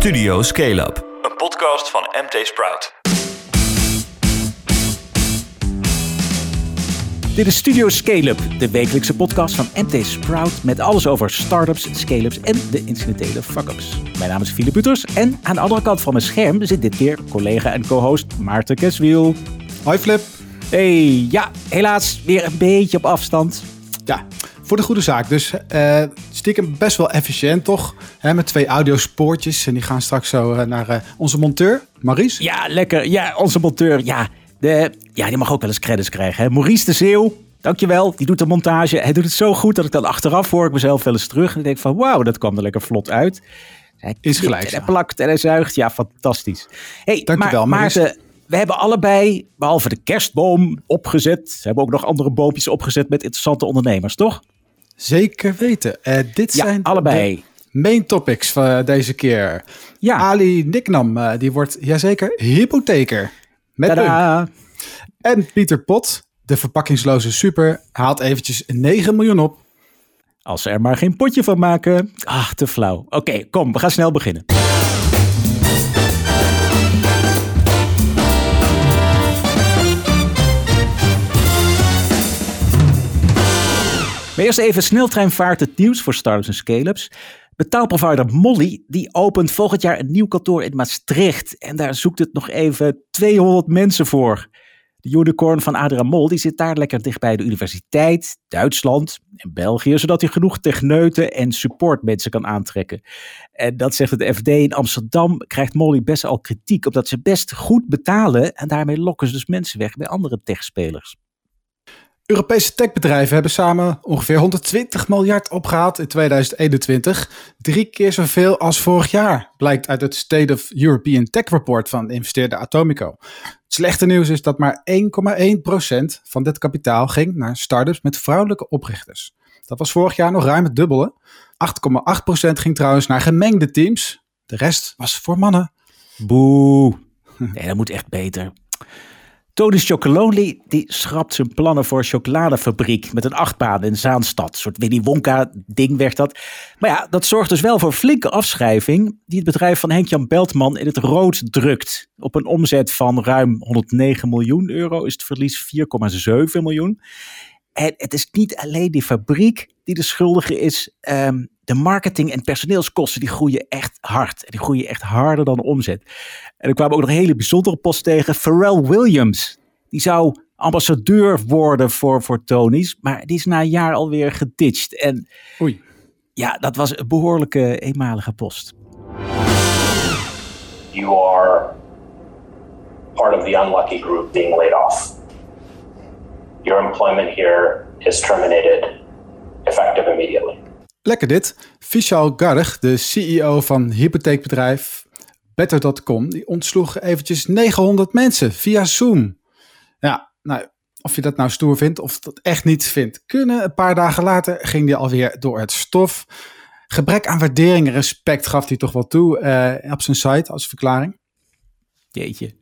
Studio Scale Up, een podcast van MT Sprout. Dit is Studio Scale-up, de wekelijkse podcast van MT Sprout met alles over startups, scale-ups en de incidentele fuck-ups. Mijn naam is Philip Buters en aan de andere kant van mijn scherm zit dit keer collega en co-host Maarten Keswiel. Hoi Flip. Hey, ja, helaas weer een beetje op afstand. Voor de goede zaak. Dus uh, stiekem best wel efficiënt toch? Hè, met twee audiospoortjes en die gaan straks zo uh, naar uh, onze monteur, Maurice. Ja, lekker. Ja, onze monteur. Ja, de, ja, die mag ook wel eens credits krijgen. Hè? Maurice de Zeeuw, dankjewel. Die doet de montage. Hij doet het zo goed dat ik dan achteraf hoor ik mezelf wel eens terug. En denk van, wauw, dat kwam er lekker vlot uit. Hij is gelijk. En hij plakt en hij zuigt. Ja, fantastisch. Hey, Dankjewel, maar, Maarten, we hebben allebei, behalve de kerstboom, opgezet. We hebben ook nog andere boompjes opgezet met interessante ondernemers, toch? Zeker weten. Uh, dit ja, zijn allebei. main topics van deze keer. Ja. Ali Niknam, uh, die wordt, jazeker, hypotheker. Met Tadaa. En Pieter Pot, de verpakkingsloze super, haalt eventjes 9 miljoen op. Als ze er maar geen potje van maken. Ach, te flauw. Oké, okay, kom, we gaan snel beginnen. Eerst even sneltreinvaart het nieuws voor startups en scale-ups. Betaalprovider Molly die opent volgend jaar een nieuw kantoor in Maastricht. En daar zoekt het nog even 200 mensen voor. De unicorn van Adria Mol die zit daar lekker dichtbij de universiteit, Duitsland en België, zodat hij genoeg techneuten en supportmensen kan aantrekken. En dat zegt het FD in Amsterdam, krijgt Molly best al kritiek, omdat ze best goed betalen en daarmee lokken ze dus mensen weg bij andere techspelers. Europese techbedrijven hebben samen ongeveer 120 miljard opgehaald in 2021. Drie keer zoveel als vorig jaar, blijkt uit het State of European Tech Report van de investeerder Atomico. Het slechte nieuws is dat maar 1,1% van dit kapitaal ging naar start-ups met vrouwelijke oprichters. Dat was vorig jaar nog ruim het dubbele. 8,8% ging trouwens naar gemengde teams. De rest was voor mannen. Boe. Nee, dat moet echt beter. Tony Chocolonely die schrapt zijn plannen voor een chocoladefabriek met een achtbaan in Zaanstad. Een soort Willy Wonka ding werd dat. Maar ja, dat zorgt dus wel voor flinke afschrijving die het bedrijf van Henk-Jan Beltman in het rood drukt. Op een omzet van ruim 109 miljoen euro is het verlies 4,7 miljoen. En het is niet alleen die fabriek die de schuldige is. Um, de marketing- en personeelskosten die groeien echt hard. En die groeien echt harder dan de omzet. En er kwamen ook nog een hele bijzondere post tegen. Pharrell Williams. Die zou ambassadeur worden voor, voor Tony's. Maar die is na een jaar alweer geditcht. En Oei. ja, dat was een behoorlijke eenmalige post. You are part of the unlucky group being laid off. Your employment here is terminated effective immediately. Lekker dit. Vishal Garg, de CEO van hypotheekbedrijf Better.com, die ontsloeg eventjes 900 mensen via Zoom. Ja, nou, of je dat nou stoer vindt of dat echt niet vindt kunnen. Een paar dagen later ging hij alweer door het stof. Gebrek aan waardering en respect gaf hij toch wel toe uh, op zijn site als verklaring. Jeetje.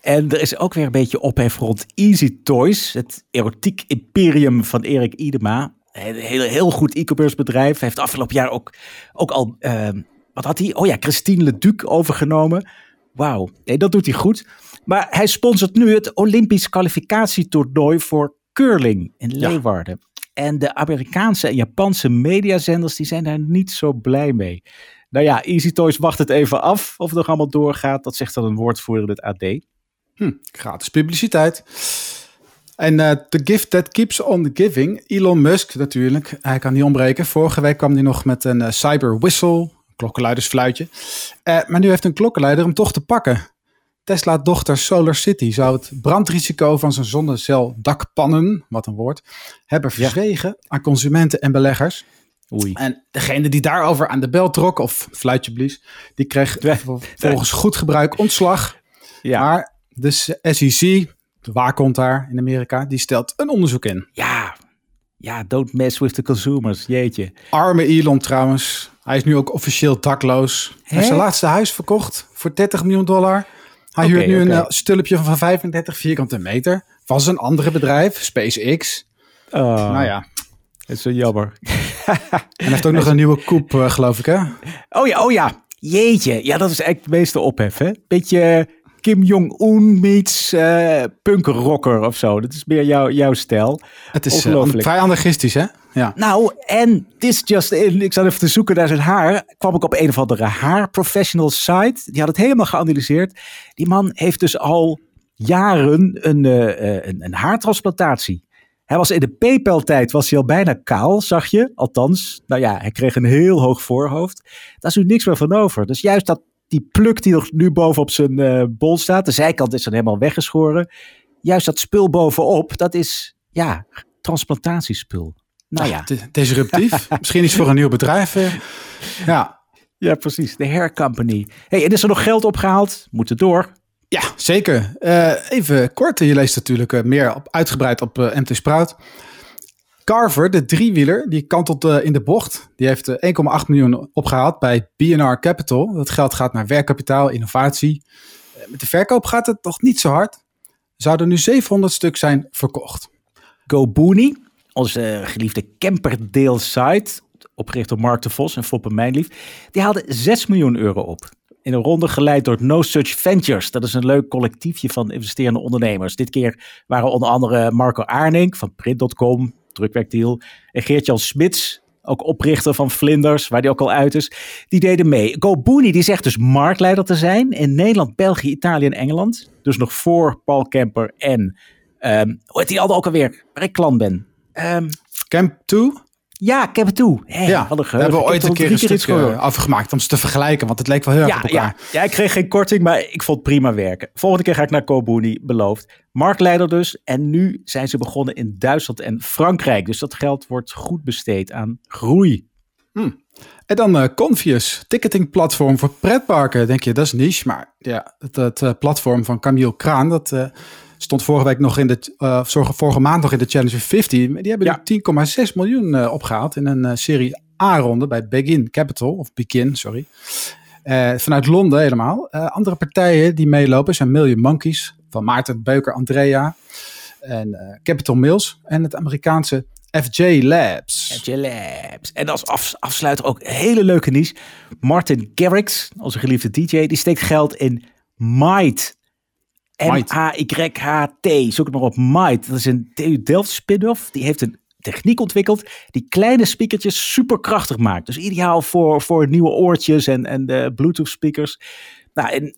En er is ook weer een beetje ophef rond Easy Toys, het erotiek imperium van Erik Idema. Een heel, heel goed e-commerce bedrijf. Heeft afgelopen jaar ook, ook al, uh, wat had hij? Oh ja, Christine Leduc overgenomen. Wauw, nee, dat doet hij goed. Maar hij sponsort nu het Olympisch kwalificatietoernooi voor curling in Leeuwarden. Ja. En de Amerikaanse en Japanse mediazenders die zijn daar niet zo blij mee. Nou ja, Easy Toys wacht het even af of het nog allemaal doorgaat. Dat zegt dan een woordvoerder in het AD. Hm, gratis publiciteit. En uh, The Gift That Keeps On Giving, Elon Musk natuurlijk, hij kan niet ontbreken. Vorige week kwam hij nog met een uh, cyber whistle, klokkenluidersfluitje. Uh, maar nu heeft een klokkenluider hem toch te pakken. Tesla-dochter Solar City zou het brandrisico van zijn zonneceldakpannen, wat een woord, hebben verzwegen ja. aan consumenten en beleggers. Oei. En degene die daarover aan de bel trok, of fluitje blies, die kreeg volgens goed gebruik ontslag. Ja. Maar de SEC, de waakhond daar in Amerika, die stelt een onderzoek in. Ja, ja, don't mess with the consumers, jeetje. Arme Elon trouwens. Hij is nu ook officieel dakloos. Hij heeft zijn laatste huis verkocht voor 30 miljoen dollar. Hij Oké, huurt nu een uh, stulpje van 35 vierkante meter van zijn andere bedrijf, SpaceX. Oh, Nou ja, Het is zo jammer. en hij heeft ook nog een nieuwe koep, uh, geloof ik hè? Oh ja, oh ja. Jeetje, ja, dat is eigenlijk het meeste ophef, hè? Beetje Kim Jong-un meets uh, punkrocker of zo. Dat is meer jouw jouw stijl. Het is uh, vrij anarchistisch, hè? Ja. Nou, en this just in, ik zat even te zoeken naar zijn haar, kwam ik op een of andere haarprofessional site. Die had het helemaal geanalyseerd. Die man heeft dus al jaren een, uh, een, een haartransplantatie. Hij was in de PayPal-tijd was hij al bijna kaal, zag je. Althans, nou ja, hij kreeg een heel hoog voorhoofd. Daar is nu niks meer van over. Dus juist dat, die pluk die nog nu boven op zijn uh, bol staat, de zijkant is dan helemaal weggeschoren. Juist dat spul bovenop, dat is ja, transplantatiespul. Nou ja. Disruptief. Misschien iets voor een nieuw bedrijf. Uh, ja. Ja, precies. De Hair Company. Hey, en is er nog geld opgehaald? Moeten door. Ja, zeker. Uh, even kort. Je leest natuurlijk uh, meer op, uitgebreid op MT Sprout. Carver, de driewieler, die kantelt in de bocht. Die heeft 1,8 miljoen opgehaald bij BNR Capital. Dat geld gaat naar werkkapitaal, innovatie. met de verkoop gaat het nog niet zo hard. Zouden nu 700 stuk zijn verkocht. GoBooney, onze geliefde camperdeel site, opgericht door Mark de Vos en Foppe Mijnlief, die haalde 6 miljoen euro op in een ronde geleid door No Such Ventures. Dat is een leuk collectiefje van investerende ondernemers. Dit keer waren onder andere Marco Aarnink van Print.com, drukwerkdeal, en Geert-Jan Smits, ook oprichter van Vlinders, waar die ook al uit is. Die deden mee. GoBooney die zegt dus marktleider te zijn in Nederland, België, Italië en Engeland. Dus nog voor Paul Kemper en, um, hoe heet die al ook alweer, waar ik klant ben. Um, Camp 2? Ja, ik heb het toe. Hey, ja, we hebben we ooit een keer een stuk uh, afgemaakt om ze te vergelijken, want het leek wel heel ja, erg op elkaar. Ja. ja, ik kreeg geen korting, maar ik vond het prima werken. Volgende keer ga ik naar Kobuni, beloofd. Marktleider dus. En nu zijn ze begonnen in Duitsland en Frankrijk. Dus dat geld wordt goed besteed aan groei. Hm. En dan uh, Confius, ticketingplatform voor pretparken. Denk je, dat is niche. Maar ja, het, het uh, platform van Camille Kraan, dat... Stond vorige week nog in de, uh, vorige maand nog in de Challenger 50. Die hebben ja. 10,6 miljoen uh, opgehaald in een uh, serie A-ronde bij Begin Capital, of Begin, sorry. vanuit Londen helemaal. andere partijen die meelopen zijn Million Monkeys van Maarten Beuker Andrea en Capital Mills en het Amerikaanse FJ Labs. FJ Labs. En als af, afsluiter ook hele leuke nieuws. Martin Garrix, onze geliefde DJ, die steekt geld in Might. M-A-Y-H-T. Zoek het maar op. Might. Dat is een TU Delft spin-off. Die heeft een techniek ontwikkeld die kleine speakertjes superkrachtig maakt. Dus ideaal voor, voor nieuwe oortjes en, en de Bluetooth speakers. Nou, in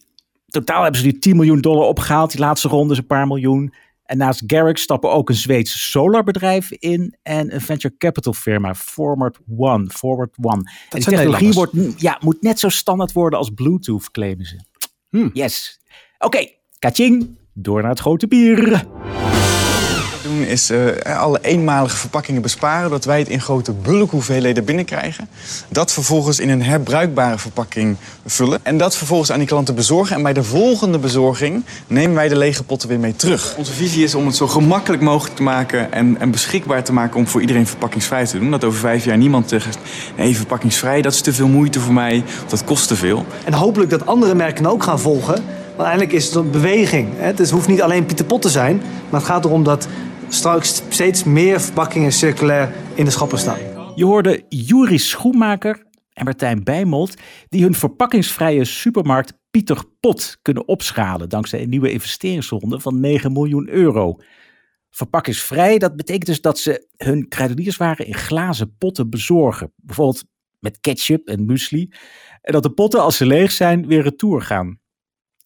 totaal hebben ze nu 10 miljoen dollar opgehaald. Die laatste ronde is een paar miljoen. En naast Garrick stappen ook een Zweeds solarbedrijf in en een venture capital firma, Forward One. Forward One. Dat en de technologie wordt, ja, moet net zo standaard worden als Bluetooth, claimen ze. Hmm. Yes. Oké, Kaching, door naar het grote bier. Doen is uh, alle eenmalige verpakkingen besparen, dat wij het in grote bulkhoeveelheden binnenkrijgen. Dat vervolgens in een herbruikbare verpakking vullen. En dat vervolgens aan die klanten bezorgen. En bij de volgende bezorging nemen wij de lege potten weer mee terug. Onze visie is om het zo gemakkelijk mogelijk te maken en, en beschikbaar te maken om voor iedereen verpakkingsvrij te doen. Dat over vijf jaar niemand zegt, nee, verpakkingsvrij, dat is te veel moeite voor mij, dat kost te veel. En hopelijk dat andere merken ook gaan volgen. Maar uiteindelijk is het een beweging. Het hoeft niet alleen Pieter Pot te zijn. Maar het gaat erom dat straks steeds meer verpakkingen circulair in de schappen staan. Je hoorde Juri Schoenmaker en Martijn Bijmold... die hun verpakkingsvrije supermarkt Pieter Pot kunnen opschalen... dankzij een nieuwe investeringsronde van 9 miljoen euro. Verpakkingsvrij, dat betekent dus dat ze hun kruidenierswaren in glazen potten bezorgen. Bijvoorbeeld met ketchup en muesli. En dat de potten, als ze leeg zijn, weer retour gaan.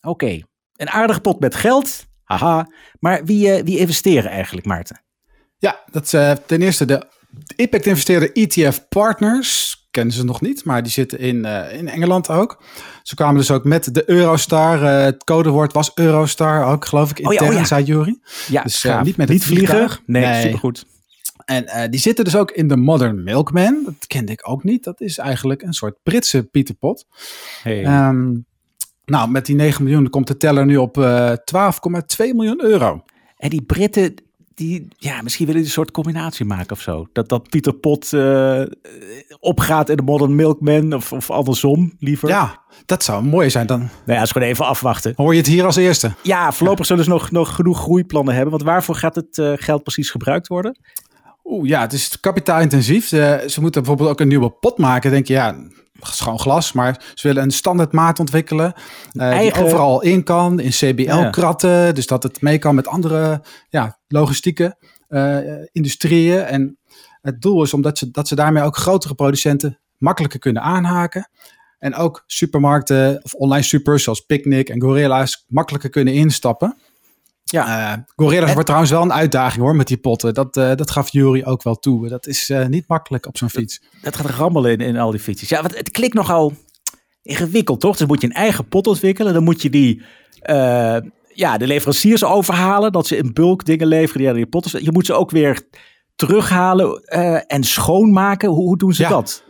Oké, een aardige pot met geld. Haha. Maar wie, uh, wie investeren eigenlijk, Maarten? Ja, dat is uh, ten eerste de Impact investeerder ETF Partners. Kennen ze nog niet, maar die zitten in, uh, in Engeland ook. Ze kwamen dus ook met de Eurostar. het codewoord was Eurostar ook, geloof ik, intern, oh ja, oh ja. zei Jury. Ja, dus niet met niet vliegen. Nee, nee, supergoed. En die zitten dus ook in de Modern Milkman. Dat kende ik ook niet. Dat is eigenlijk een soort Britse Pieter Pot. Hey. Um, nou, met die 9 miljoen komt de teller nu op uh, eh, 12,2 miljoen euro. En die Britten, die, ja, misschien willen die een soort combinatie maken of zo. Dat, dat Pieter Pot uh, opgaat in de Modern Milkman of, of andersom liever. Ja, dat zou mooi zijn dan. Nou ja, is gewoon even afwachten. Hoor je het hier als eerste? Ja, voorlopig zullen ze nog, nog genoeg groeiplannen hebben. Want waarvoor gaat het uh, geld precies gebruikt worden? Oeh, ja, het is kapitaalintensief. ze moeten bijvoorbeeld ook een nieuwe pot maken. Denk je, ja, schoon glas, maar ze willen een standaardmaat ontwikkelen. Eigen- Die overal in kan, in CBL-kratten. Dus dat het mee kan met andere ja, logistieke eh, industrieën. En het doel is omdat ze, dat ze daarmee ook grotere producenten makkelijker kunnen aanhaken. En ook supermarkten of online supers zoals Picnic en Gorilla's makkelijker kunnen instappen. Ja. Eh, Gorilla's En- wordt trouwens wel een uitdaging hoor met die potten. Dat, eh, dat gaf Jury ook wel toe. Dat is eh, niet makkelijk op zo'n fiets. Dat gaat rammelen in, in al die fietsjes. Ja, want het klinkt nogal ingewikkeld, toch? Dus moet je een eigen pot ontwikkelen. Dan moet je die, ja, de leveranciers overhalen. Dat ze in bulk dingen leveren die aan die potten. Je moet ze ook weer terughalen en schoonmaken. Hoe, hoe doen ze Ja. dat?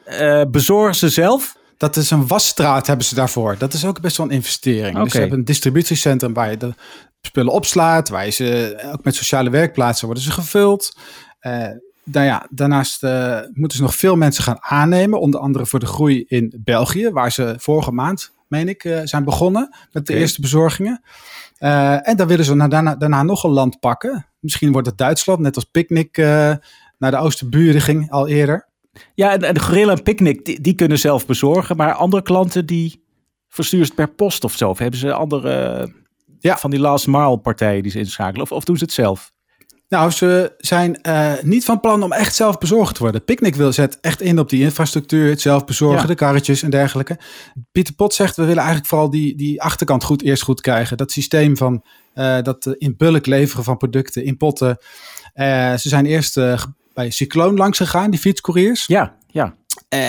Bezorgen ze zelf? Dat is een wasstraat hebben ze daarvoor. Dat is ook best wel een investering. Dus ze hebben een distributiecentrum waar je de spullen opslaat. Waar je ze ook met sociale werkplaatsen worden ze gevuld. Eh nou ja, daarnaast eh, moeten ze nog veel mensen gaan aannemen. Onder andere voor de groei in België. Waar ze vorige maand, meen ik, eh, zijn begonnen met de eerste bezorgingen. En dan willen ze na- daarna, daarna nog een land pakken. Misschien wordt het Duitsland, net als Picnic naar de Oosterburen ging al eerder. Ja, en, de Gorilla en Picnic, die, die kunnen zelf bezorgen. Maar andere klanten, die versturen het per post of zo. Of hebben ze andere eh, Ja. van die last mile partijen die ze inschakelen? Of, of doen ze het zelf? Nou, ze zijn eh, niet van plan om echt zelf bezorgd te worden. Picnic wil zet echt in op die infrastructuur, het zelf bezorgen, Ja. de karretjes en dergelijke. Pieter Pot zegt, we willen eigenlijk vooral die, die achterkant goed eerst goed krijgen. Dat systeem van eh, dat in bulk leveren van producten in potten. Ze zijn eerst bij Cycloon langs gegaan, die fietscouriers. Ja, ja. Eh,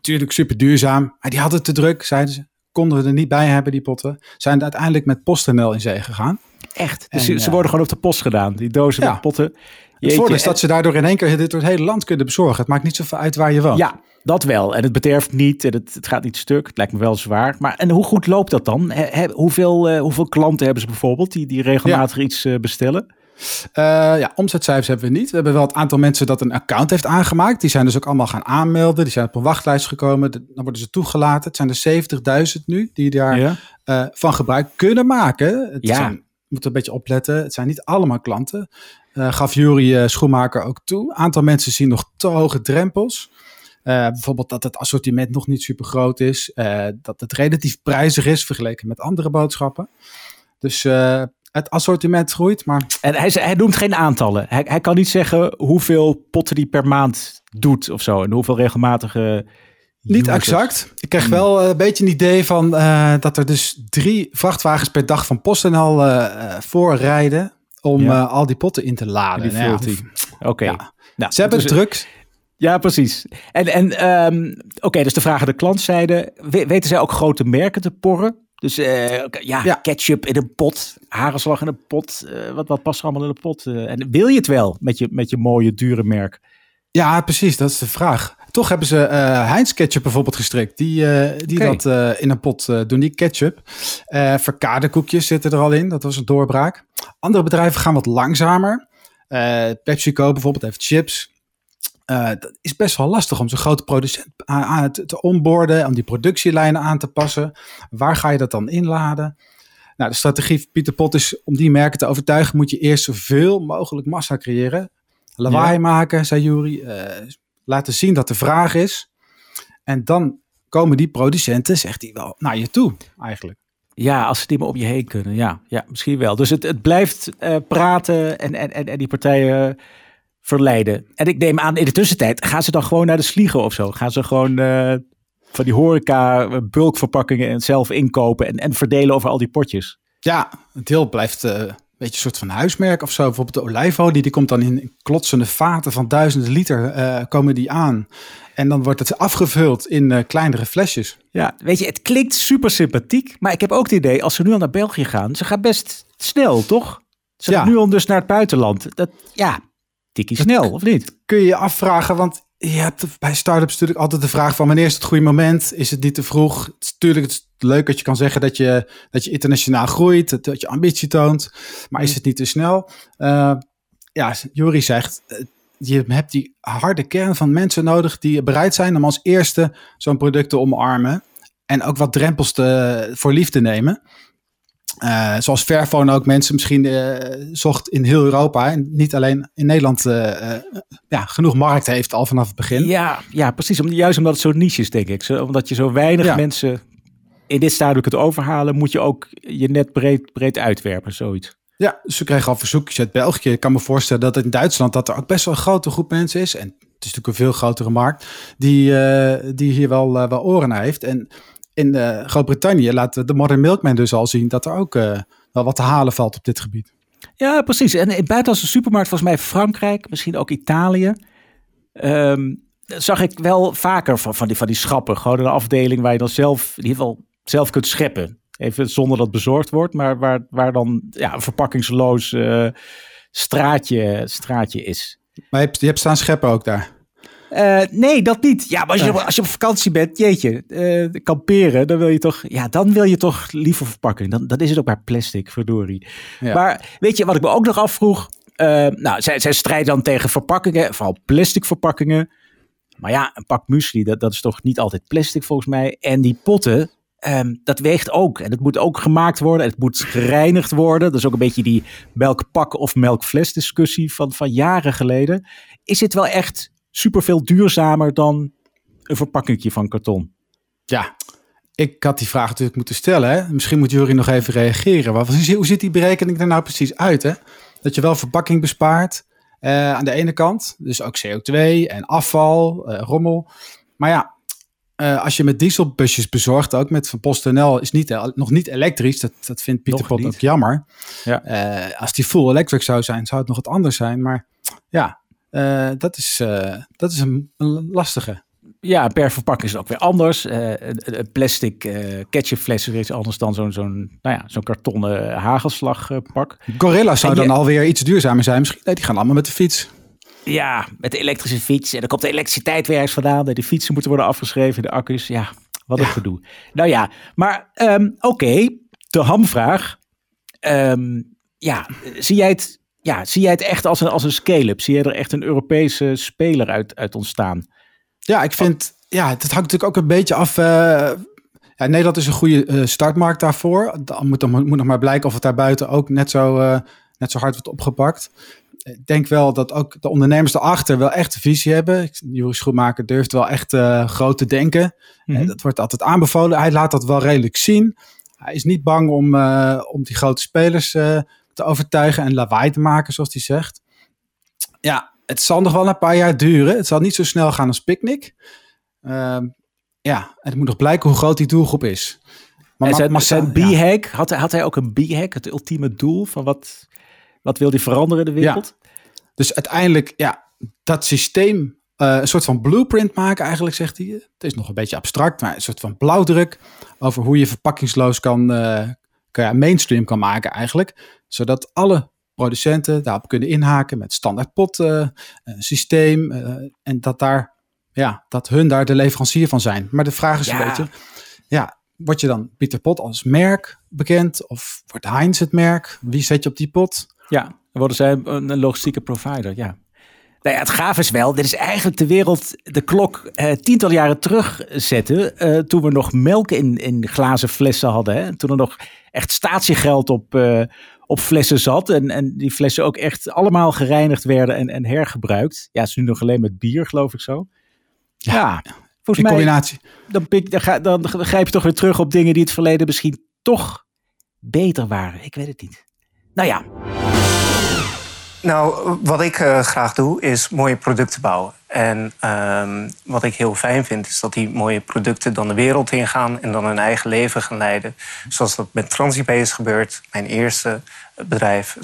tuurlijk super duurzaam, maar die hadden het te druk, zeiden ze. Konden we er niet bij hebben, die potten. Zijn uiteindelijk met PostNL in zee gegaan. Echt. Dus En, ze, ja. worden gewoon op de post gedaan. Die dozen Ja. met potten. Het Jeetje, voordeel is dat ze daardoor in één keer dit door het hele land kunnen bezorgen. Het maakt niet zoveel uit waar je woont. Ja, dat wel. En het bederft niet. En het, het gaat niet stuk. Het lijkt me wel zwaar. Maar en hoe goed loopt dat dan? He- hoeveel, eh, hoeveel klanten hebben ze bijvoorbeeld die, die regelmatig iets eh, bestellen? Eh, ja, omzetcijfers hebben we niet. We hebben wel het aantal mensen dat een account heeft aangemaakt. Die zijn dus ook allemaal gaan aanmelden. Die zijn op een wachtlijst gekomen. De- Dan worden ze toegelaten. Het zijn er 70.000 nu die daar Ja. eh, van gebruik kunnen maken. Het Ja. zijn, we moeten een beetje opletten. Het zijn niet allemaal klanten. Eh, gaf Jury Schoenmaker ook toe. Aantal mensen zien nog te hoge drempels. Bijvoorbeeld dat het assortiment nog niet super groot is. dat het relatief prijzig is vergeleken met andere boodschappen. Dus het assortiment groeit, maar En hij, hij noemt geen aantallen. Hij, hij kan niet zeggen hoeveel potten die per maand doet of zo. En hoeveel regelmatige. Niet users. exact. Ik kreeg wel eh, een beetje een idee van eh, dat er dus drie vrachtwagens per dag van PostNL eh eh, voorrijden om Ja. al die potten in te laden. Nou ja. Oké. Ja. Nou, Ze hebben het druk. Ja, precies. En, en ehm, oké, dus de vraag aan de klantzijde. We- weten zij ook grote merken te porren? Dus eh, ja, Ja. ketchup in een pot, hagelslag in een pot. eh, wat, wat past er allemaal in een pot? eh? en wil je het wel met je, met je mooie, dure merk? Ja, precies. Dat is de vraag. Toch hebben ze Heinz ketchup bijvoorbeeld gestrikt. Die, die dat in een pot doen, die ketchup. Eh verkade koekjes zitten er al in. Dat was een doorbraak. Andere bedrijven gaan wat langzamer. PepsiCo bijvoorbeeld heeft chips. Eh, dat is best wel lastig om zo'n grote producent aan, te, te onboarden, om die productielijnen aan te passen. Waar ga je dat dan inladen? Nou, de strategie van Pieter Pot is om die merken te overtuigen, moet je eerst zoveel mogelijk massa creëren. Lawaai maken, zei Jury. eh, laten zien dat er vraag is. En dan komen die producenten, zegt hij wel, naar je toe eigenlijk. Ja, als ze niet meer om je heen kunnen. Ja, ja misschien wel. Dus het, het blijft eh, praten en, en, en, en die partijen verleiden. En ik neem aan, in de tussentijd gaan ze dan gewoon naar de slieger of zo. Gaan ze gewoon eh, van die horeca eh, bulkverpakkingen en zelf inkopen en, en verdelen over al die potjes. Ja, het deel blijft eh, een beetje een soort van huismerk of zo. Bijvoorbeeld de olijfolie, die komt dan in klotsende vaten van duizenden liter komen die aan. En dan wordt het afgevuld in kleinere flesjes. Ja, weet je, het klinkt super sympathiek. Maar ik heb ook het idee, als ze nu al naar België gaan, ze gaan best snel, toch? Ze gaan Ja. nu al dus naar het buitenland. Dat, ja, tikkie snel, of niet? Kun je je afvragen, want je hebt bij start-ups natuurlijk altijd de vraag van wanneer is het goede moment? Is het niet te vroeg? Het is natuurlijk het is leuk dat je kan zeggen dat je, dat je internationaal groeit, dat, dat je ambitie toont. Maar is het niet te snel? Eh, ja, Jury zegt, eh, je hebt die harde kern van mensen nodig die bereid zijn om als eerste zo'n product te omarmen. En ook wat drempels te, voor lief te nemen. Eh, zoals Fairphone ook mensen misschien eh, zocht in heel Europa. En niet alleen in Nederland eh, ja, genoeg markt heeft al vanaf het begin. Ja, ja precies. Om, juist omdat het zo niche is, denk ik. Zo, omdat je zo weinig Ja. mensen in dit stadium kunt overhalen, moet je ook je net breed, breed uitwerpen, zoiets. Ja, dus we kregen al verzoekjes uit België. Ik kan me voorstellen dat in Duitsland dat er ook best wel een grote groep mensen is. En het is natuurlijk een veel grotere markt die, die hier wel, wel oren naar heeft. En in eh, Groot-Brittannië laat de Modern Milkman dus al zien dat er ook eh, wel wat te halen valt op dit gebied. Ja, precies. En in het buitenlandse supermarkt, volgens mij Frankrijk, misschien ook Italië, ehm, zag ik wel vaker van, van, die, van die schappen. Gewoon een afdeling waar je dan zelf, in ieder geval zelf kunt scheppen. Even zonder dat bezorgd wordt, maar waar, waar dan ja, een verpakkingsloos eh, straatje, straatje is. Maar je hebt, je hebt staan scheppen ook daar. Eh, nee, dat niet. Ja, maar als je, als je op vakantie bent, jeetje, eh, kamperen, dan wil je toch, ja, dan wil je toch liever verpakken. Dan, dan is het ook maar plastic, verdorie. Ja. Maar weet je wat ik me ook nog afvroeg? Eh, nou, zij, zij strijden dan tegen verpakkingen, vooral plastic verpakkingen. Maar ja, een pak muesli, dat, dat is toch niet altijd plastic volgens mij. En die potten, ehm, dat weegt ook. En het moet ook gemaakt worden. Het moet gereinigd worden. Dat is ook een beetje die melkpak of melkfles discussie van, van jaren geleden. Is het wel echt superveel duurzamer dan een verpakkingje van karton? Ja, ik had die vraag natuurlijk moeten stellen. Hè? Misschien moet Jury nog even reageren. Maar hoe ziet die berekening er nou precies uit? Hè? Dat je wel verpakking bespaart eh, aan de ene kant. Dus ook CO2 en afval, eh, rommel. Maar ja, eh, als je met dieselbusjes bezorgt, ook met Van PostNL, is niet, nog niet elektrisch. Dat, dat vindt Pieter Nog Pot niet. ook jammer. Ja. Eh, als die full electric zou zijn, zou het nog wat anders zijn. Maar ja, eh, dat, is, eh, dat is een, een lastige. Ja, per verpakking is het ook weer anders. Eh, een, plastic eh ketchupfles is iets anders dan zo'n zo'n nou ja, zo'n kartonnen hagelslagpak. Gorilla zou dan alweer iets duurzamer zijn. Misschien, nee, die gaan allemaal met de fiets. Ja, met de elektrische fiets. En dan komt de elektriciteit weer ergens vandaan. De fietsen moeten worden afgeschreven, de accu's. Ja, wat een gedoe. Nou ja, maar ehm, oké, de hamvraag. Ehm, ja, zie jij het, ja, zie jij het echt als een, als een scale-up? Zie jij er echt een Europese speler uit, uit ontstaan? Ja, ik vind, ja, het hangt natuurlijk ook een beetje af. eh, ja, Nederland is een goede eh, startmarkt daarvoor. Dan moet, dan moet nog maar blijken of het daar buiten ook net zo, eh, net zo hard wordt opgepakt. Ik denk wel dat ook de ondernemers erachter wel echt een visie hebben. Joris Schoenmaker durft wel echt groot te denken. Mhm. Dat wordt altijd aanbevolen. Hij laat dat wel redelijk zien. Hij is niet bang om, om die grote spelers te overtuigen en lawaai te maken, zoals hij zegt. Ja, het zal nog wel een paar jaar duren. Het zal niet zo snel gaan als Picnic. Ehm, ja, het moet nog blijken hoe groot die doelgroep is. Maar en zijn, zijn ja. B-hack, had, hij- had hij ook een B-hack, het ultieme doel van wat, wat wil hij veranderen in de wereld? Dus uiteindelijk, ja, dat systeem, eh, een soort van blueprint maken eigenlijk, zegt hij. Het is nog een beetje abstract, maar een soort van blauwdruk over hoe je verpakkingsloos kan, eh, mainstream kan maken eigenlijk. Zodat alle producenten daarop kunnen inhaken met standaard pot eh, systeem. eh, en dat, daar, ja, dat hun daar de leverancier van zijn. Maar de vraag is Ja. een beetje, ja, word je dan Pieter Pot als merk bekend? Of wordt Heinz het merk? Wie zet je op die pot? Ja, worden zij een logistieke provider, ja. Nou ja, het gaaf is wel, dit is eigenlijk de wereld de klok eh, tientallen jaren terugzetten. eh toen we nog melk in, in glazen flessen hadden. Hè? Toen er nog echt statiegeld op, eh, op flessen zat. En, en die flessen ook echt allemaal gereinigd werden en, en hergebruikt. Ja, het is nu nog alleen met bier, geloof ik zo. Ja, In volgens mij combinatie. dan, pik, dan, ga, dan grijp je toch weer terug op dingen die in het verleden misschien toch beter waren. Ik weet het niet. Nou ja, Nou, wat ik eh, graag doe, is mooie producten bouwen. En ehm, wat ik heel fijn vind, is dat die mooie producten dan de wereld ingaan en dan hun eigen leven gaan leiden. Zoals dat met TransIP is gebeurd, mijn eerste bedrijf.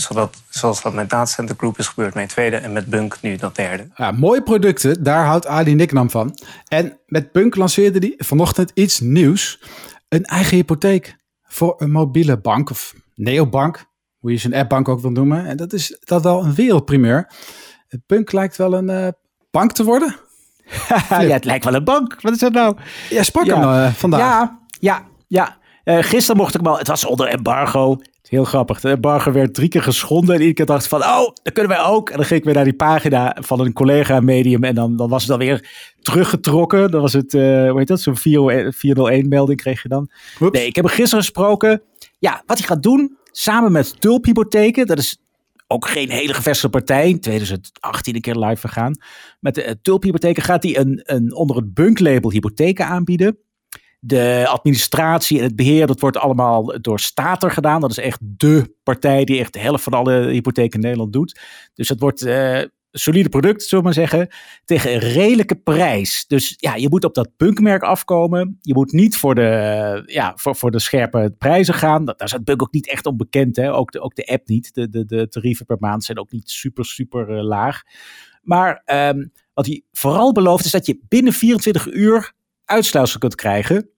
Zoals dat met Datacenter Group is gebeurd, mijn tweede. En met Bunk nu dat derde. Ja, mooie producten, daar houdt Ali Nicknam van. En met Punk lanceerde hij vanochtend iets nieuws. Een eigen hypotheek voor een mobiele bank of neobank, hoe je zijn appbank ook wil noemen. En dat is dat wel een wereldprimeur. Punk lijkt wel een eh, bank te worden. ja, het lijkt wel een bank. Wat is dat nou? Jij sprak Ja. hem eh, vandaag. Ja, ja, ja. Eh, gisteren mocht ik wel, het was onder embargo. Heel grappig. De embargo werd drie keer geschonden. En iedere keer dacht ik van, oh, dat kunnen wij ook. En dan ging ik weer naar die pagina van een collega medium. En dan, dan was het dan weer teruggetrokken. Dan was het, uh, hoe heet dat, zo'n 401 melding kreeg je dan. Oeps. Nee, ik heb hem gisteren gesproken. Ja, wat hij gaat doen, samen met Tulphypotheken. Dat is ook geen hele gevestigde partij. In 2018 een keer live vergaan. Met de uh, Tulphypotheken gaat hij een, een, onder het bunklabel hypotheken aanbieden. De administratie en het beheer, dat wordt allemaal door Stater gedaan. Dat is echt de partij die echt de helft van alle hypotheken in Nederland doet. Dus het wordt een solide product, zullen we maar zeggen, tegen een redelijke prijs. Dus ja, je moet op dat bunkmerk afkomen. Je moet niet voor de, ja, voor, voor de scherpe prijzen gaan. Daar is het ook niet echt onbekend. Hè? Ook, de, ook de app niet. De, de, de tarieven per maand zijn ook niet super, super uh, laag. Maar um, wat hij vooral belooft is dat je binnen 24 uur uitsluitsel kunt krijgen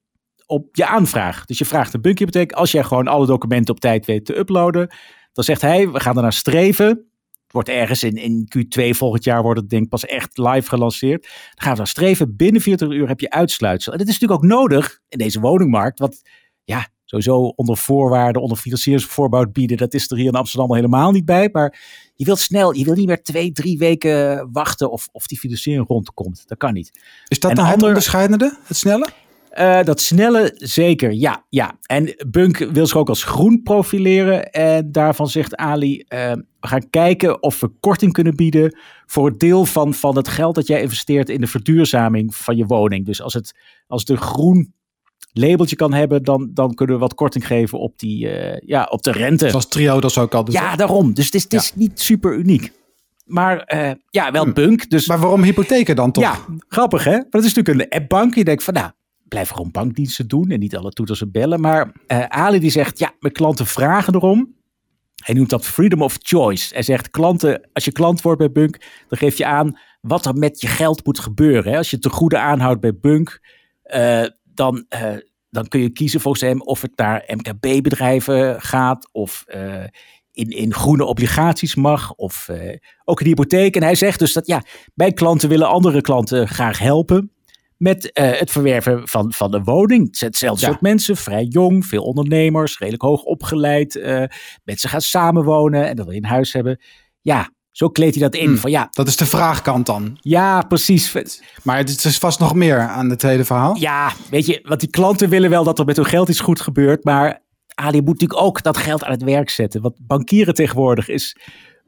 op je aanvraag. Dus je vraagt een bunkhypotheek. Als jij gewoon alle documenten op tijd weet te uploaden, dan zegt hij, we gaan er naar streven. Het wordt ergens in, in Q2 volgend jaar wordt het denk ik pas echt live gelanceerd. Dan gaan we naar streven. Binnen 40 uur heb je uitsluitsel. En dat is natuurlijk ook nodig in deze woningmarkt. Want ja, sowieso onder voorwaarden, onder financieringsvoorbouw bieden. Dat is er hier in Amsterdam al helemaal niet bij. Maar je wilt snel, je wil niet meer twee, drie weken wachten of, of die financiering rondkomt. Dat kan niet. Is dat En nou het onderscheidende, het snelle? Uh, dat snelle zeker, ja, ja. En Bunk wil zich ook als groen profileren. En daarvan zegt Ali, uh, we gaan kijken of we korting kunnen bieden voor het deel van, van het geld dat jij investeert in de verduurzaming van je woning. Dus als het, als een groen labeltje kan hebben, dan, dan kunnen we wat korting geven op, die, uh, ja, op de rente. Zoals Trio dat ook al doet. Ja, daarom. Dus het is, het is niet super uniek. Maar uh, ja, wel Bunk. Dus, maar waarom hypotheken dan toch? Ja, grappig hè? Maar het is natuurlijk een appbank. Je denkt van nou, blijf gewoon bankdiensten doen en niet alle toeters en bellen. Maar uh, Ali die zegt, ja, mijn klanten vragen erom. Hij noemt dat freedom of choice. Hij zegt, klanten, als je klant wordt bij Bunk, dan geef je aan wat er met je geld moet gebeuren. Als je te goede aanhoudt bij Bunk, uh, dan, uh, dan kun je kiezen volgens hem of het naar MKB-bedrijven gaat of in, in groene obligaties mag of ook in de hypotheek. En hij zegt dus dat, ja, mijn klanten willen andere klanten graag helpen met uh, het verwerven van, van een woning. Het zijn hetzelfde ja. soort mensen, vrij jong, veel ondernemers, redelijk hoog opgeleid. Uh, mensen gaan samenwonen en dat wil je een huis hebben. Ja, zo kleedt hij dat in. Hmm, van, ja, dat is de vraagkant dan. Ja, precies. Maar het is vast nog meer aan het hele verhaal. Ja, weet je, want die klanten willen wel dat er met hun geld iets goed gebeurt. Maar Ali moet natuurlijk ook dat geld aan het werk zetten. Want bankieren tegenwoordig is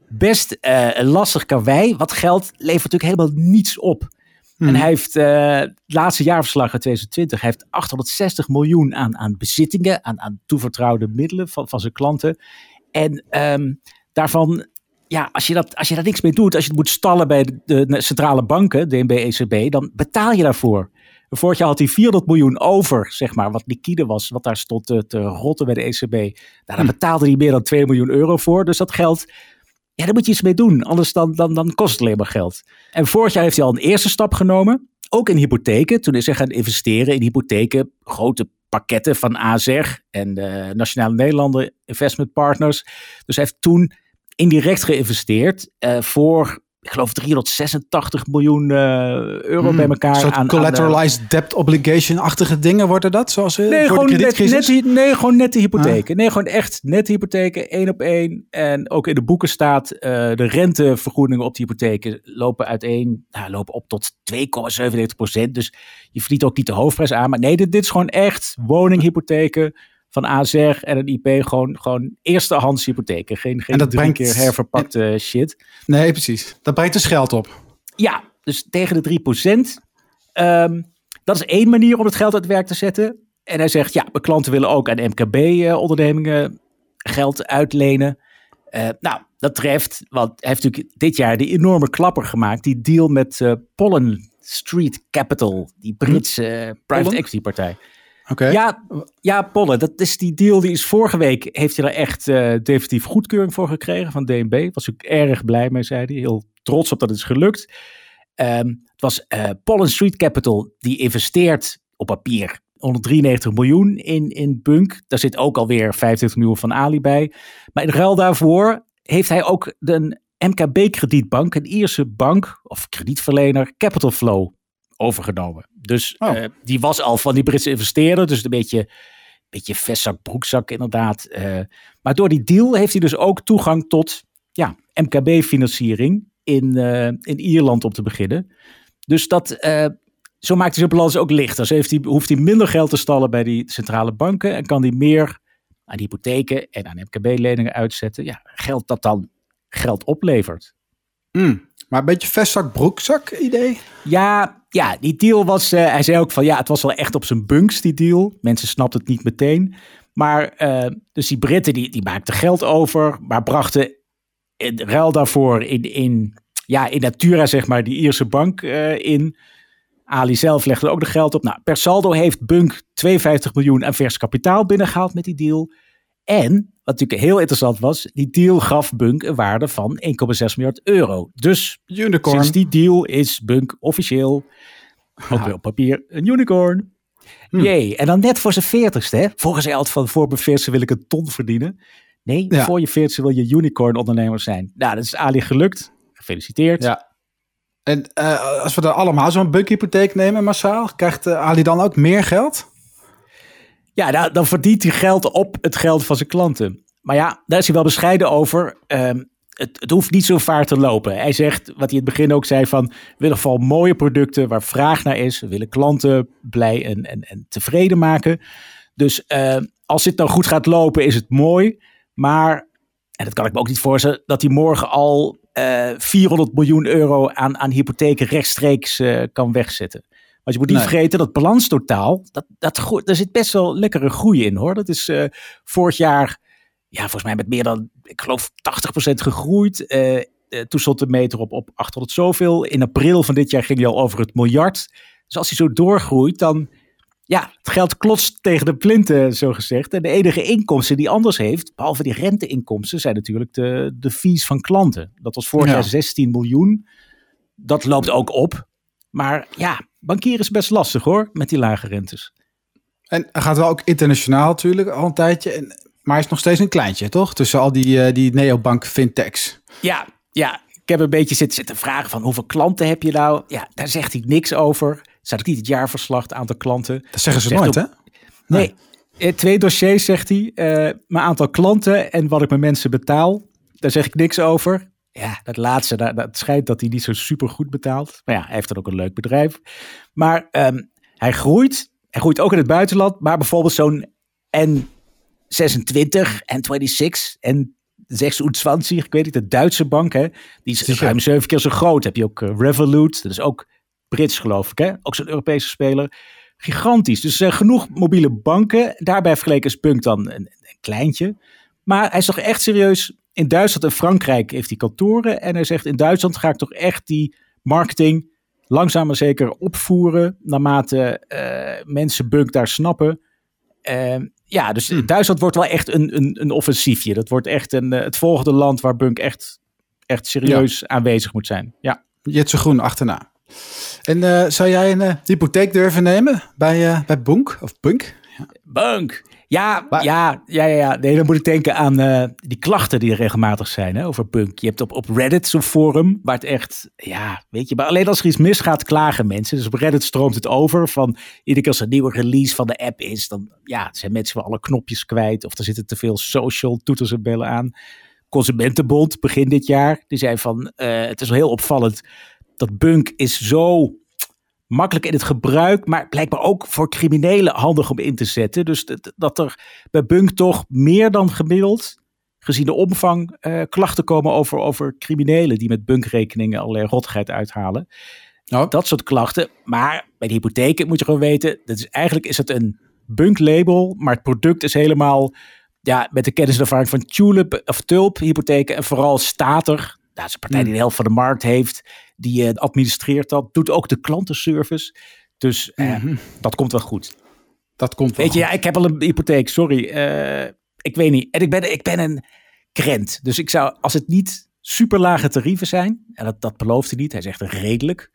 best uh, lastig karwei. Wat geld levert natuurlijk helemaal niets op. Hmm. En hij heeft uh, het laatste jaarverslag uit 2020, hij heeft 860 miljoen aan, aan bezittingen, aan, aan toevertrouwde middelen van, van zijn klanten. En um, daarvan, ja, als je, dat, als je daar niks mee doet, als je het moet stallen bij de, de centrale banken, DNB, ECB, dan betaal je daarvoor. Vorig jaar had hij 400 miljoen over, zeg maar, wat liquide was, wat daar stond te, te rotten bij de ECB. Nou, daar betaalde hij meer dan 2 miljoen euro voor. Dus dat geld ja, daar moet je iets mee doen. Anders dan, dan, dan kost het alleen maar geld. En vorig jaar heeft hij al een eerste stap genomen. Ook in hypotheken. Toen is hij gaan investeren in hypotheken. Grote pakketten van AZER en de Nationale Nederlanden Investment Partners. Dus hij heeft toen indirect geïnvesteerd uh, voor ik geloof 386 miljoen uh, euro Hmm, bij elkaar. Een soort aan, collateralized aan, uh, debt obligation-achtige dingen worden dat? Zoals uh, nee, voor gewoon de net, net, nee, gewoon nette hypotheken. Ah. Nee, gewoon echt nette hypotheken, één op één. En ook in de boeken staat, uh, de rentevergoedingen op die hypotheken lopen uiteen, nou, lopen op tot 2,97 procent. Dus je verdient ook niet de hoofdprijs aan. Maar nee, dit, dit is gewoon echt woninghypotheken van AZR en een IP gewoon, gewoon eerstehands hypotheken. Geen, geen en dat brengt, keer herverpakte en, shit. Nee, precies. Dat brengt dus geld op. Ja, dus tegen de 3 procent. Um, dat is één manier om het geld uit werk te zetten. En hij zegt, ja, mijn klanten willen ook aan MKB-ondernemingen geld uitlenen. Uh, nou, dat treft, want hij heeft natuurlijk dit jaar die enorme klapper gemaakt. Die deal met uh, Pollen Street Capital, die Britse uh, private equity partij. Ja, ja, Polle, dat is die deal. Die is vorige week, heeft hij er echt uh, definitief goedkeuring voor gekregen van DNB. Was ook erg blij mee, zei hij. Heel trots op dat het is gelukt. Um, het was uh, Pollen Street Capital, die investeert op papier 193 miljoen in, in Bunk. Daar zit ook alweer 25 miljoen van Ali bij. Maar in ruil daarvoor heeft hij ook de MKB-kredietbank, een Ierse bank of kredietverlener, Capital Flow, overgenomen. Dus oh. uh, die was al van die Britse investeerder. Dus een beetje beetje vestzak, broekzak inderdaad. Eh, maar door die deal heeft hij dus ook toegang tot ja, MKB-financiering in, eh, in Ierland om te beginnen. Dus dat, eh, zo maakt hij zijn balans ook lichter. Zo heeft hij, hoeft hij minder geld te stallen bij die centrale banken en kan hij meer aan hypotheken en aan MKB-leningen uitzetten. Ja, geld dat dan geld oplevert. Mm. Maar een beetje vestzak, broekzak idee? Ja, ja, die deal was, uh, hij zei ook van ja, het was wel echt op zijn bunks die deal. Mensen snapten het niet meteen. Maar uh, dus die Britten die, die maakten geld over, maar brachten in ruil daarvoor in, in, ja, in Natura zeg maar die Ierse bank uh, in. Ali zelf legde ook de geld op. Nou, per saldo heeft Bunk 52 miljoen aan vers kapitaal binnengehaald met die deal. En, wat natuurlijk heel interessant was, die deal gaf Bunk een waarde van 1,6 miljard euro. Dus unicorn. sinds die deal is Bunk officieel, ook weer op papier, een unicorn. Hm. Jee, en dan net voor zijn veertigste, hè? Volgens hij altijd van voor mijn veertigste wil ik een ton verdienen. Nee, ja. voor je veertigste wil je unicorn ondernemer zijn. Nou, dat is Ali gelukt. Gefeliciteerd. Ja. En uh, als we dan allemaal zo'n Bunk-hypotheek nemen massaal, krijgt uh, Ali dan ook meer geld? Ja, dan, dan verdient hij geld op het geld van zijn klanten. Maar ja, daar is hij wel bescheiden over. Um, het, het, hoeft niet zo vaar te lopen. Hij zegt, wat hij in het begin ook zei, van we willen vooral mooie producten waar vraag naar is. We willen klanten blij en, en, en tevreden maken. Dus uh, als dit nou goed gaat lopen, is het mooi. Maar, en dat kan ik me ook niet voorstellen, dat hij morgen al uh, 400 miljoen euro aan, aan hypotheken rechtstreeks uh, kan wegzetten. Want je moet niet nee. vergeten dat balanstotaal, dat, dat, daar zit best wel lekkere groei in hoor. Dat is uh, vorig jaar, ja, volgens mij met meer dan, ik geloof 80% gegroeid. Uh, uh, toen stond de meter op, op 800 zoveel. In april van dit jaar ging hij al over het miljard. Dus als hij zo doorgroeit, dan, ja, het geld klotst tegen de plinten, zo gezegd. En de enige inkomsten die anders heeft, behalve die renteinkomsten, zijn natuurlijk de, de fees van klanten. Dat was vorig ja. jaar 16 miljoen. Dat loopt ook op. Maar ja, bankieren is best lastig hoor, met die lage rentes. En hij gaat wel ook internationaal natuurlijk, al een tijdje. En, maar hij is nog steeds een kleintje, toch? Tussen al die, uh, die neobank fintechs. Ja, ja. Ik heb een beetje zitten, zitten vragen van hoeveel klanten heb je nou? Ja, daar zegt hij niks over. Staat ook niet het jaarverslag, het aantal klanten. Dat zeggen ze zegt nooit, op, hè? Nee. nee. Twee dossiers zegt hij. Uh, mijn aantal klanten en wat ik mijn mensen betaal. Daar zeg ik niks over. Ja, dat laatste, dat, dat schijnt dat hij niet zo super goed betaalt. Maar ja, hij heeft dan ook een leuk bedrijf. Maar um, hij groeit. Hij groeit ook in het buitenland. Maar bijvoorbeeld zo'n N26, N26 en 26, ik weet niet, de Duitse bank, hè, die is ruim zeven keer zo groot. Heb je ook uh, Revolut, dat is ook Brits geloof ik, hè? ook zo'n Europese speler. Gigantisch. Dus uh, genoeg mobiele banken. Daarbij vergeleken is Punk dan een, een kleintje. Maar hij is toch echt serieus in Duitsland en Frankrijk heeft hij kantoren. En hij zegt, in Duitsland ga ik toch echt die marketing langzaam maar zeker opvoeren. Naarmate uh, mensen Bunk daar snappen. Uh, ja, dus hmm. Duitsland wordt wel echt een, een, een offensiefje. Dat wordt echt een, uh, het volgende land waar Bunk echt, echt serieus ja. aanwezig moet zijn. Ja. Jetse Groen achterna. En uh, zou jij een hypotheek durven nemen bij, bij Bunk? Of Bunk? Ja. Bunk! Ja, maar, ja, ja, ja, nee, dan moet ik denken aan uh, die klachten die er regelmatig zijn hè, over punk. Je hebt op, op Reddit zo'n forum waar het echt, ja, weet je, maar alleen als er iets misgaat, klagen mensen. Dus op Reddit stroomt het over van iedere keer als er een nieuwe release van de app is, dan ja, zijn mensen wel alle knopjes kwijt of er zitten te veel social toeters en bellen aan. Consumentenbond begin dit jaar, die zei van, uh, het is wel heel opvallend dat Bunk is zo makkelijk in het gebruik, maar blijkbaar ook voor criminelen handig om in te zetten. Dus dat, er bij Bunk toch meer dan gemiddeld, gezien de omvang, uh, klachten komen over, over criminelen die met Bunk-rekeningen allerlei rottigheid uithalen. Oh. Dat soort klachten. Maar bij de hypotheken moet je gewoon weten, dat is, eigenlijk is het een Bunk-label, maar het product is helemaal ja, met de kennis en ervaring van Tulip of Tulp hypotheken en vooral stater. Dat is een partij die de helft van de markt heeft die uh, administreert dat, doet ook de klantenservice. Dus uh, mm-hmm. dat komt wel goed. Dat komt wel Weet je, ja, ik heb al een hypotheek, sorry. Uh, ik weet niet. En ik ben, ik ben een krent. Dus ik zou, als het niet super lage tarieven zijn, en dat, dat belooft hij niet, hij zegt redelijk,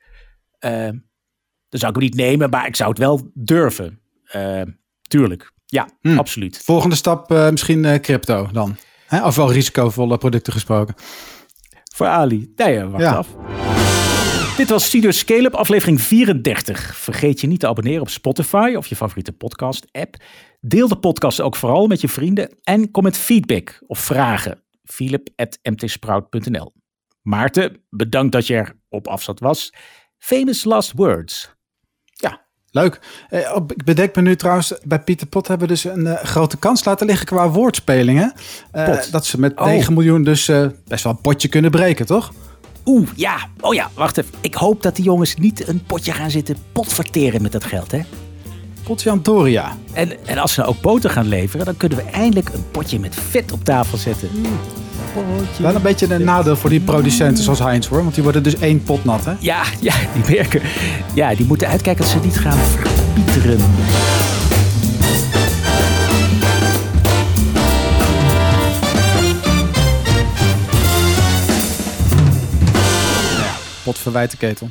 dan zou ik hem niet nemen, maar ik zou het wel durven. tuurlijk. Ja, mm. absoluut. Volgende stap misschien crypto dan. Hè? Of wel risicovolle producten gesproken. Voor Ali. Nee, wacht ja. af. Dit was Studio Scale-up, aflevering 34. Vergeet je niet te abonneren op Spotify of je favoriete podcast-app. Deel de podcast ook vooral met je vrienden en kom met feedback of vragen. philip.mtsprout.nl Maarten, bedankt dat je er op afstand was. Famous last words. Ja, leuk. Eh, ik bedenk me nu trouwens, bij Pieter Pot hebben we dus een eh, grote kans laten liggen qua woordspelingen. Eh, dat ze met Oh. 9 miljoen dus best wel een potje kunnen breken, toch? Oeh, ja. Oh ja, wacht even. Ik hoop dat die jongens niet een potje gaan zitten potverteren met dat geld, hè? Potjan Doria. En, en als ze nou ook boter gaan leveren, dan kunnen we eindelijk een potje met vet op tafel zetten. Potje. Wel een beetje een nadeel voor die producenten zoals Heinz hoor, want die worden dus één pot nat hè. Ja, ja, die merken. Ja, die moeten uitkijken dat ze niet gaan verpieteren. Pot verwijten ketel.